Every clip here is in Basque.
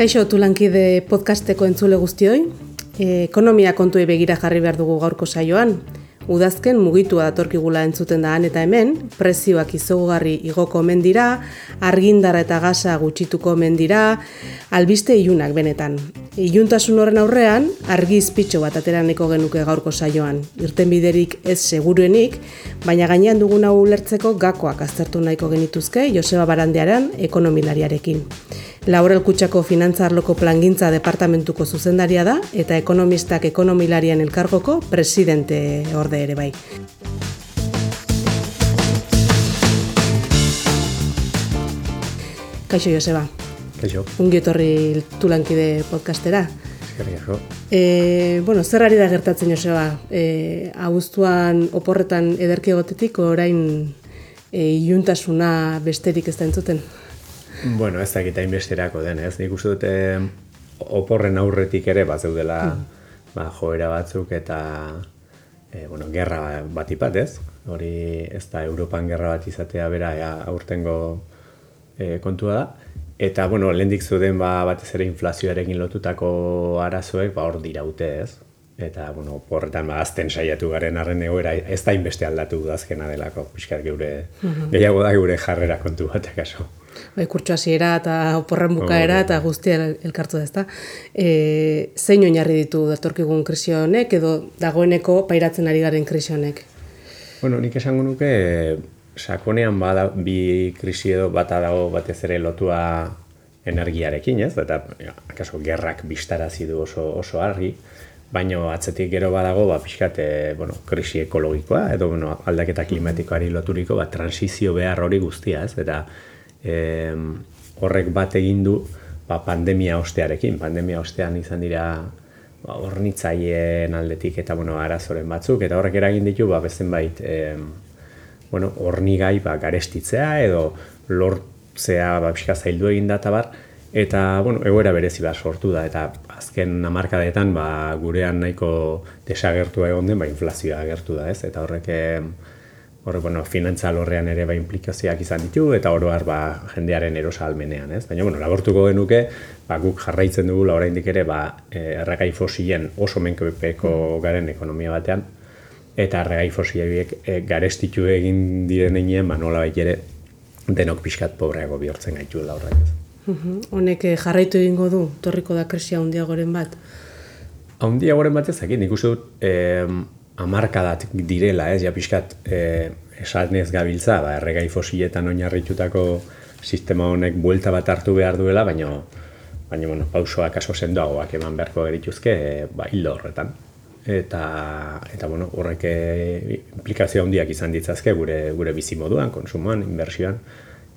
Kaixo, tulankide podcasteko entzule guztioi. E, ekonomia kontuei begira jarri behar dugu gaurko saioan. Udazken mugitua datorkigula entzuten da eta hemen, prezioak izugarri igoko omen dira, argindara eta gasa gutxituko omen dira, albiste ilunak benetan. Iluntasun horren aurrean, argi izpitxo bat ateraneko genuke gaurko saioan. Irten biderik ez seguruenik, baina gainean duguna ulertzeko gakoak aztertu nahiko genituzke Joseba Barandearen ekonomilariarekin. Laurel Kutsako Finantzarloko Plangintza Departamentuko zuzendaria da eta ekonomistak ekonomilarian elkargoko presidente orde ere bai. Kaixo Joseba. Kaixo. Ungi etorri tulankide podcastera. Eskerrik E, bueno, zer ari da gertatzen Joseba? E, Aguztuan oporretan ederki egotetik orain e, iuntasuna besterik ez da entzuten? Bueno, ez dakit hainbesterako den, ez? Nik uste dute oporren aurretik ere bat zeudela mm. ba, joera batzuk eta e, bueno, gerra bat ipat, ez? Hori ez da Europan gerra bat izatea bera ja, aurtengo e, kontua da. Eta, bueno, lehendik zuden ba, batez ere inflazioarekin lotutako arazoek ba, hor diraute, ez? Eta, bueno, horretan ba, azten saiatu garen arren egoera ez da inbeste aldatu azkena delako, pixkar geure, mm gehiago da geure jarrera kontu bat, kaso bai, kurtsu hasiera eta oporren bukaera eta guztia elkartu da, ezta. E, zein oinarri ditu datorkigun krisi honek edo dagoeneko pairatzen ari garen krisi honek? Bueno, nik esango nuke sakonean bada bi krisi edo bata dago batez ere lotua energiarekin, ez? Eta akaso gerrak bistarazi du oso oso argi, baino atzetik gero badago ba pixkat bueno, krisi ekologikoa edo bueno, aldaketa klimatikoari loturiko ba transizio behar hori guztia, ez? Eta e, horrek bat egin du ba, pandemia ostearekin. Pandemia ostean izan dira ba, ornitzaileen aldetik eta bueno, arazoren batzuk, eta horrek eragin ditu ba, bezen bait e, bueno, ornigai ba, garestitzea edo lortzea ba, pixka zaildu egin data bar, eta bueno, egoera berezi bat sortu da, eta azken amarkadetan ba, gurean nahiko desagertua egon den, ba, inflazioa agertu da, ez? Eta horrek hor, bueno, finantza lorrean ere ba implikazioak izan ditu, eta oro ba, jendearen erosa almenean, ez? Baina, bueno, labortuko genuke, ba, guk jarraitzen dugu, la oraindik ere, ba, eh, erregai fosilen oso menkopeko garen ekonomia batean, eta erregai fosileak e, garestitu egin diren egin, ba, nola baik ere, denok pixkat pobreago bihurtzen gaitu laurrak, ez? Honek eh, jarraitu egingo du, torriko da kresia handiagoren bat? Handiagoren bat ezakit, nik uste dut, eh, amarkadat direla, ez, ja pixkat e, esanez gabiltza, ba, erregai fosiletan oinarritutako sistema honek buelta bat hartu behar duela, baina baina bueno, pausoak aso sendoagoak eman beharko gerituzke e, ba, hildo horretan. Eta, eta bueno, horrek e, implikazio handiak izan ditzazke gure gure bizi moduan, konsumoan, inbertsioan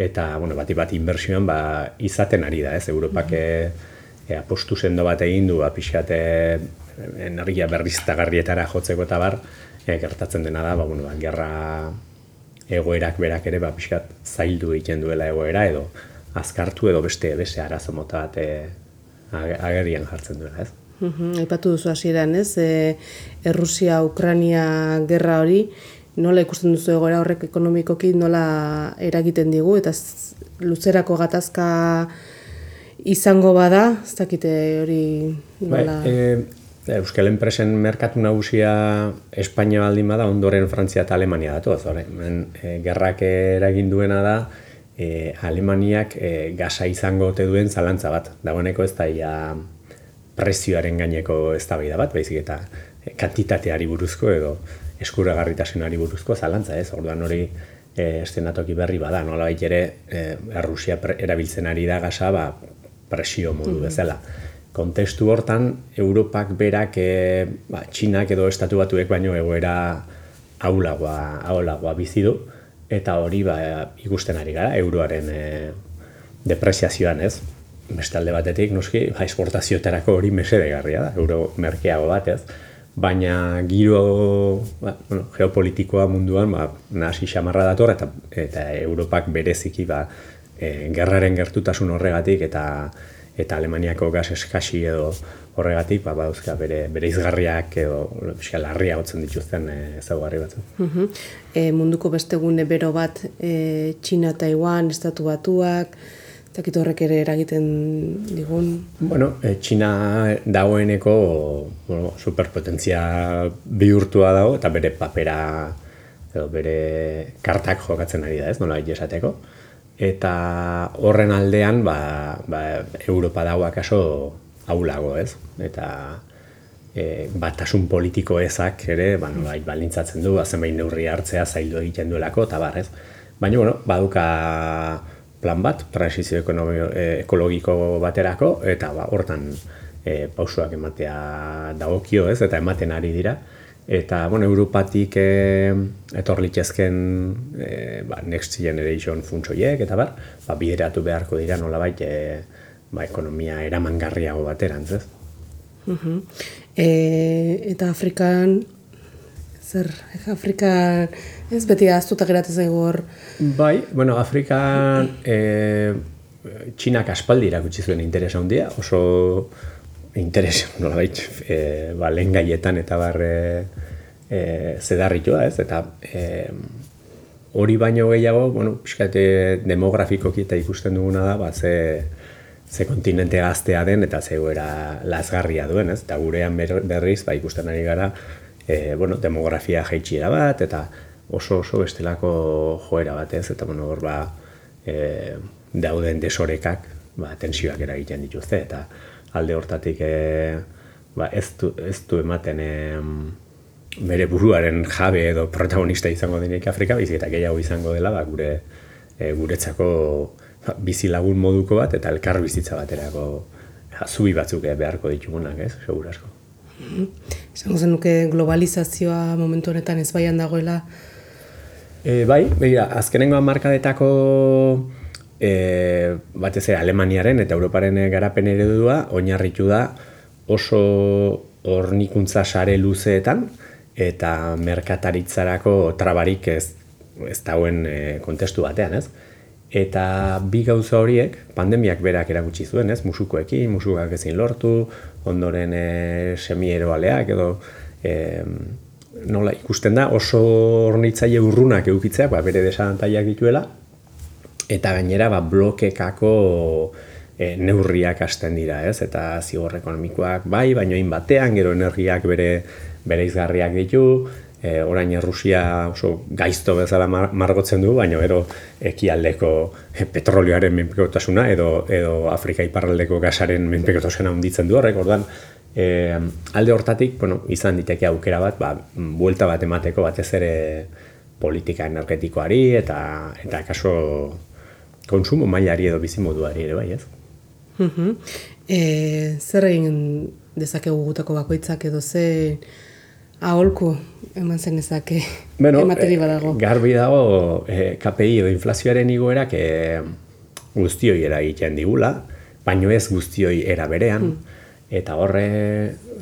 eta bueno, bati bat inbertsioan ba, izaten ari da, ez? Europak e, e, apostu sendo bat egin du, ba, energia berriztagarrietara jotzeko eta bar, e, gertatzen dena da, ba, bueno, ba, gerra egoerak berak ere, ba, pixkat zaildu egiten duela egoera, edo azkartu edo beste beste arazo mota bat e, agerian jartzen duela, ez? Aipatu duzu hasieran, ez? E, Errusia Ukraina gerra hori nola ikusten duzu egoera horrek ekonomikoki nola eragiten digu eta luzerako gatazka izango bada, ez dakite hori bai, nola... Bai, Euskal Enpresen merkatu nagusia Espainia baldin bada, ondoren Frantzia eta Alemania datu. Men, e, gerrak eragin duena da, e, Alemaniak e, gasa izango ote duen zalantza bat. Dagoeneko ez da ia prezioaren gaineko ez da bat, baizik eta e, kantitateari buruzko edo eskuragarritasunari buruzko zalantza ez. Orduan hori e, estenatoki berri bada, nola baita ere e, Errusia erabiltzen ari da gasa ba, presio modu mm-hmm. bezala kontestu hortan Europak berak e, ba, Txinak edo estatu batuek baino egoera aulagoa, aulagoa bizi du. Eta hori ba, ikusten ari gara euroaren e, depresiazioan ez? Beste alde batetik noski ba, esportazioetarako hori mesedegarria da euro merkeago bat ez? Baina giro ba, bueno, geopolitikoa munduan ba, nasi xamarra dator eta, eta Europak bereziki ba, e, gerraren gertutasun horregatik eta eta Alemaniako gas eskasi edo horregatik ba badauzka bere bere izgarriak edo fiskal larria hotzen dituzten e, ezaugarri batzu. Uh e, munduko beste gune bero bat e, China, Taiwan, Estatu Batuak, dakit horrek ere eragiten digun. Bueno, e, Txina dagoeneko bueno, superpotentzia bihurtua dago eta bere papera edo bere kartak jokatzen ari da, ez, nola esateko. Eta horren aldean, ba, ba, Europa dago akaso haulago, ez? Eta e, batasun politiko ezak ere, ba, nola, balintzatzen du, zenbait neurri hartzea zaildu egiten duelako, eta bar, ez? Baina, bueno, baduka plan bat, transizio e, ekologiko baterako, eta ba, hortan e, pausuak ematea dagokio, ez? Eta ematen ari dira. Eta, bueno, Europatik e, etorlitzezken e, ba, Next Generation funtsoiek, eta bar, ba, bideratu beharko dira nolabait e, ba, ekonomia eramangarriago baterantz, ez? Uh e, eta Afrikan, zer, Afrikan, ez beti aztuta geratzen zaigu hor? Bai, bueno, Afrikan e, Txinak aspaldi irakutsi zuen interesa handia, oso interes, nola baitz, e, ba, lehen gaietan eta barre e, zedarritua, ez? Eta e, hori baino gehiago, bueno, piskate demografikoki eta ikusten duguna da, ba, ze, ze kontinente gaztea den eta ze goera lasgarria duen, ez? Eta gurean berriz, ba, ikusten ari gara, e, bueno, demografia jaitxiera bat, eta oso oso bestelako joera bat, ez? Eta, bueno, hor, ba, e, dauden desorekak, ba, tensioak eragiten dituzte, eta alde hortatik e, ba, ez, du, ez du ematen e, bere buruaren jabe edo protagonista izango denik Afrika, bizi eta gehiago izango dela ba, gure e, guretzako ba, bizi lagun moduko bat eta elkar bizitza baterako zubi batzuk beharko ditugunak, ez, segur asko. Izango zen nuke globalizazioa momentu honetan ez baian dagoela? E, bai, begira, azkenengo markadetako e, batez ere Alemaniaren eta Europaren garapen eredua oinarritu da oso hornikuntza sare luzeetan eta merkataritzarako trabarik ez, ez dauen e, kontestu batean, ez? Eta bi gauza horiek, pandemiak berak erakutsi zuen, ez? Musukoekin, musukak ezin lortu, ondoren e, semieroaleak edo e, nola ikusten da oso hornitzaile urrunak eukitzeak, ba, bere desantaiak dituela, eta gainera ba, blokekako e, neurriak hasten dira, ez? Eta zigor ekonomikoak bai, baino hain batean, gero energiak bere bere izgarriak ditu, e, orain Errusia oso gaizto bezala margotzen du, baino gero ekialdeko e, petrolioaren menpekotasuna edo edo Afrika iparraldeko gasaren menpekotasuna handitzen du horrek, ordan e, alde hortatik, bueno, izan diteke aukera bat, ba, buelta bat emateko batez ere politika energetikoari eta eta kaso konsumo mailari edo bizimoduari ere bai, ez? Mhm. E, zer egin dezakegu gutako bakoitzak edo ze aholku eman zen ezake bueno, emateri eh, badago? garbi dago e, KPI edo inflazioaren igoerak e, guztioi eragiten digula, baino ez guztioi era berean, mm. eta horre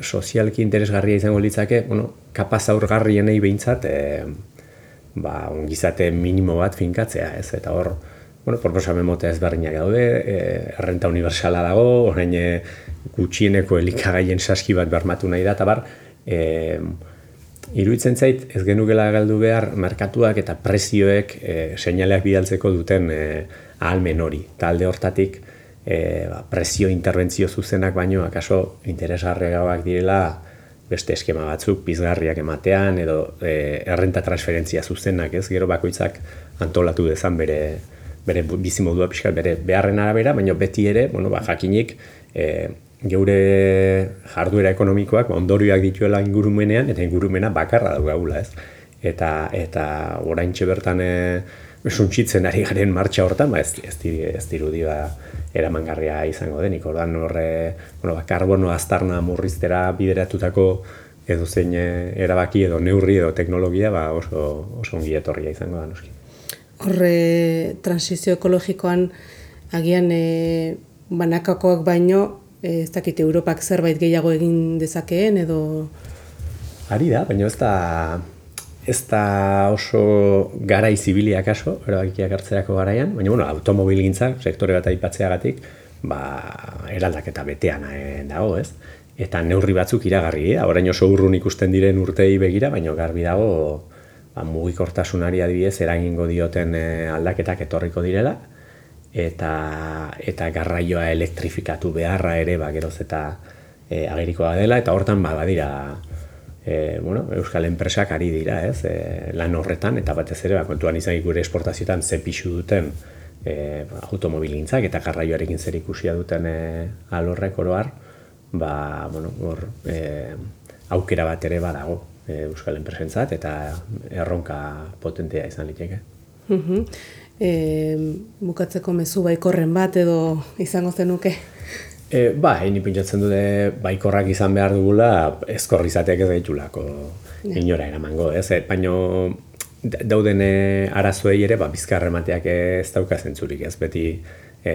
sozialki interesgarria izango litzake, bueno, kapaz aurgarrienei behintzat, e, ba, ongizate minimo bat finkatzea, ez? Eta hor, bueno, proposamen mota ezberdinak daude, e, errenta universala dago, orain e, gutxieneko elikagaien saski bat bermatu nahi da, eta bar, e, iruditzen zait, ez genukela galdu behar, merkatuak eta prezioek e, seinaleak bidaltzeko duten e, ahalmen hori. Talde hortatik, e, ba, prezio interbentzio zuzenak baino, akaso interesgarriagoak direla, beste eskema batzuk pizgarriak ematean edo e, errenta transferentzia zuzenak, ez? Gero bakoitzak antolatu dezan bere bere bizi modua pixkat bere beharren arabera, baina beti ere, bueno, ba, jakinik, e, geure jarduera ekonomikoak ba, ondorioak dituela ingurumenean, eta ingurumena bakarra daugagula, ez? Eta, eta orain bertan e, suntxitzen ari garen martxa hortan, ba, ez, ez, ez dirudi ba, eramangarria izango denik, ordan horre, bueno, ba, karbono aztarna murriztera bideratutako edo zein erabaki edo neurri edo teknologia ba, oso, oso ongi etorria izango da, noski horre transizio ekologikoan agian e, banakakoak baino e, ez dakit Europak zerbait gehiago egin dezakeen edo Ari da, baina ez da ez da oso gara izibiliak aso, erabakiak hartzerako garaian, baina bueno, automobil gintza, sektore bat aipatzeagatik, ba, eraldak eta betean e, dago, ez? Eta neurri batzuk iragarri, eh? orain oso urrun ikusten diren urtei begira, baina garbi dago ba, mugikortasunari adibidez eragingo dioten e, aldaketak etorriko direla eta, eta garraioa elektrifikatu beharra ere, ba, geroz eta e, agerikoa dela, eta hortan ba, badira e, bueno, euskal enpresak ari dira, ez, e, lan horretan, eta batez ere, ba, kontuan izan gure esportazioetan ze pixu duten e, automobilintzak eta garraioarekin zer ikusia duten e, alorrek oroar, ba, bueno, hor, e, aukera bat ere badago e, euskal enpresentzat, eta erronka potentea izan liteke. E, bukatzeko mezu baikorren bat edo izango zenuke? E, ba, hini pintzatzen dute baikorrak izan behar dugula, ezkorri izateak ez gaitulako inora eramango, ez? E, baino dauden arazoei ere, ba, bizkarre mateak ez dauka zentzurik, ez beti, e,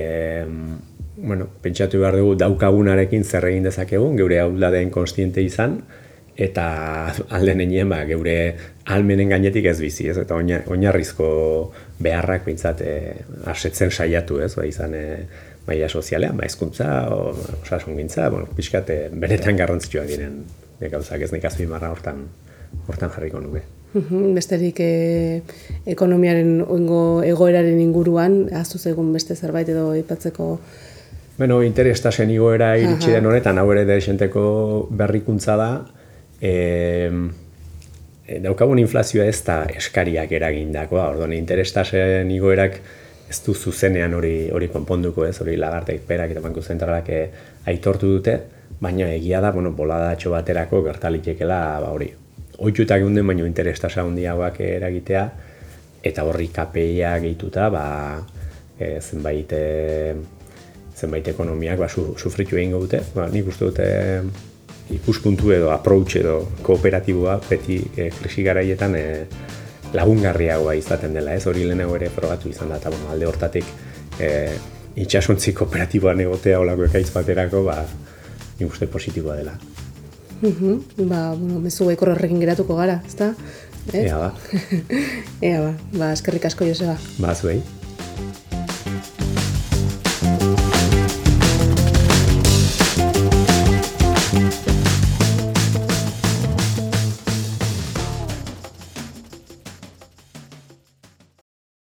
bueno, pentsatu behar dugu daukagunarekin zer egin dezakegun, geure hau den konstiente izan, eta alde nenien ba, geure almenen gainetik ez bizi, ez? Eta oinarrizko beharrak pintzat e, asetzen saiatu, ez? Ba, izan e, maila sozialean, ba, ezkuntza, osasun gintza, bueno, pixkat e, benetan garrantzitsua diren e, gauzak ez nik azpimarra hortan, hortan jarriko nuke. Besterik e, ekonomiaren oingo egoeraren inguruan, aztu egun beste zerbait edo ipatzeko Bueno, interestasen igoera iritsi den honetan, hau ere berrikuntza da, e, daukagun inflazioa ez da eskariak eragindakoa, orduan interestasen igoerak ez du zuzenean hori hori konponduko ez, hori lagartek perak eta banku zentralak eh, aitortu dute, baina egia da, bueno, boladatxo baterako gertalitekela ba, hori. Oitutak egun baino interestasa handiagoak eragitea, eta horri KPIa gehituta, ba, e, zenbait, zenbait ekonomiak ba, su, sufritu egingo dute. Ba, nik uste dute ikuspuntu edo approach edo kooperatiboa beti e, krisi garaietan e, lagungarriagoa izaten dela, ez hori lehenago ere probatu izan da, eta bueno, alde hortatik e, itxasontzi kooperatiboan egotea olako ekaitz baterako, ba, nik uste positiboa dela. Mm Ba, bueno, mezu baikor horrekin geratuko gara, ezta? Ea ba. Ea ba, ba, eskerrik asko Joseba. Ba, zuei.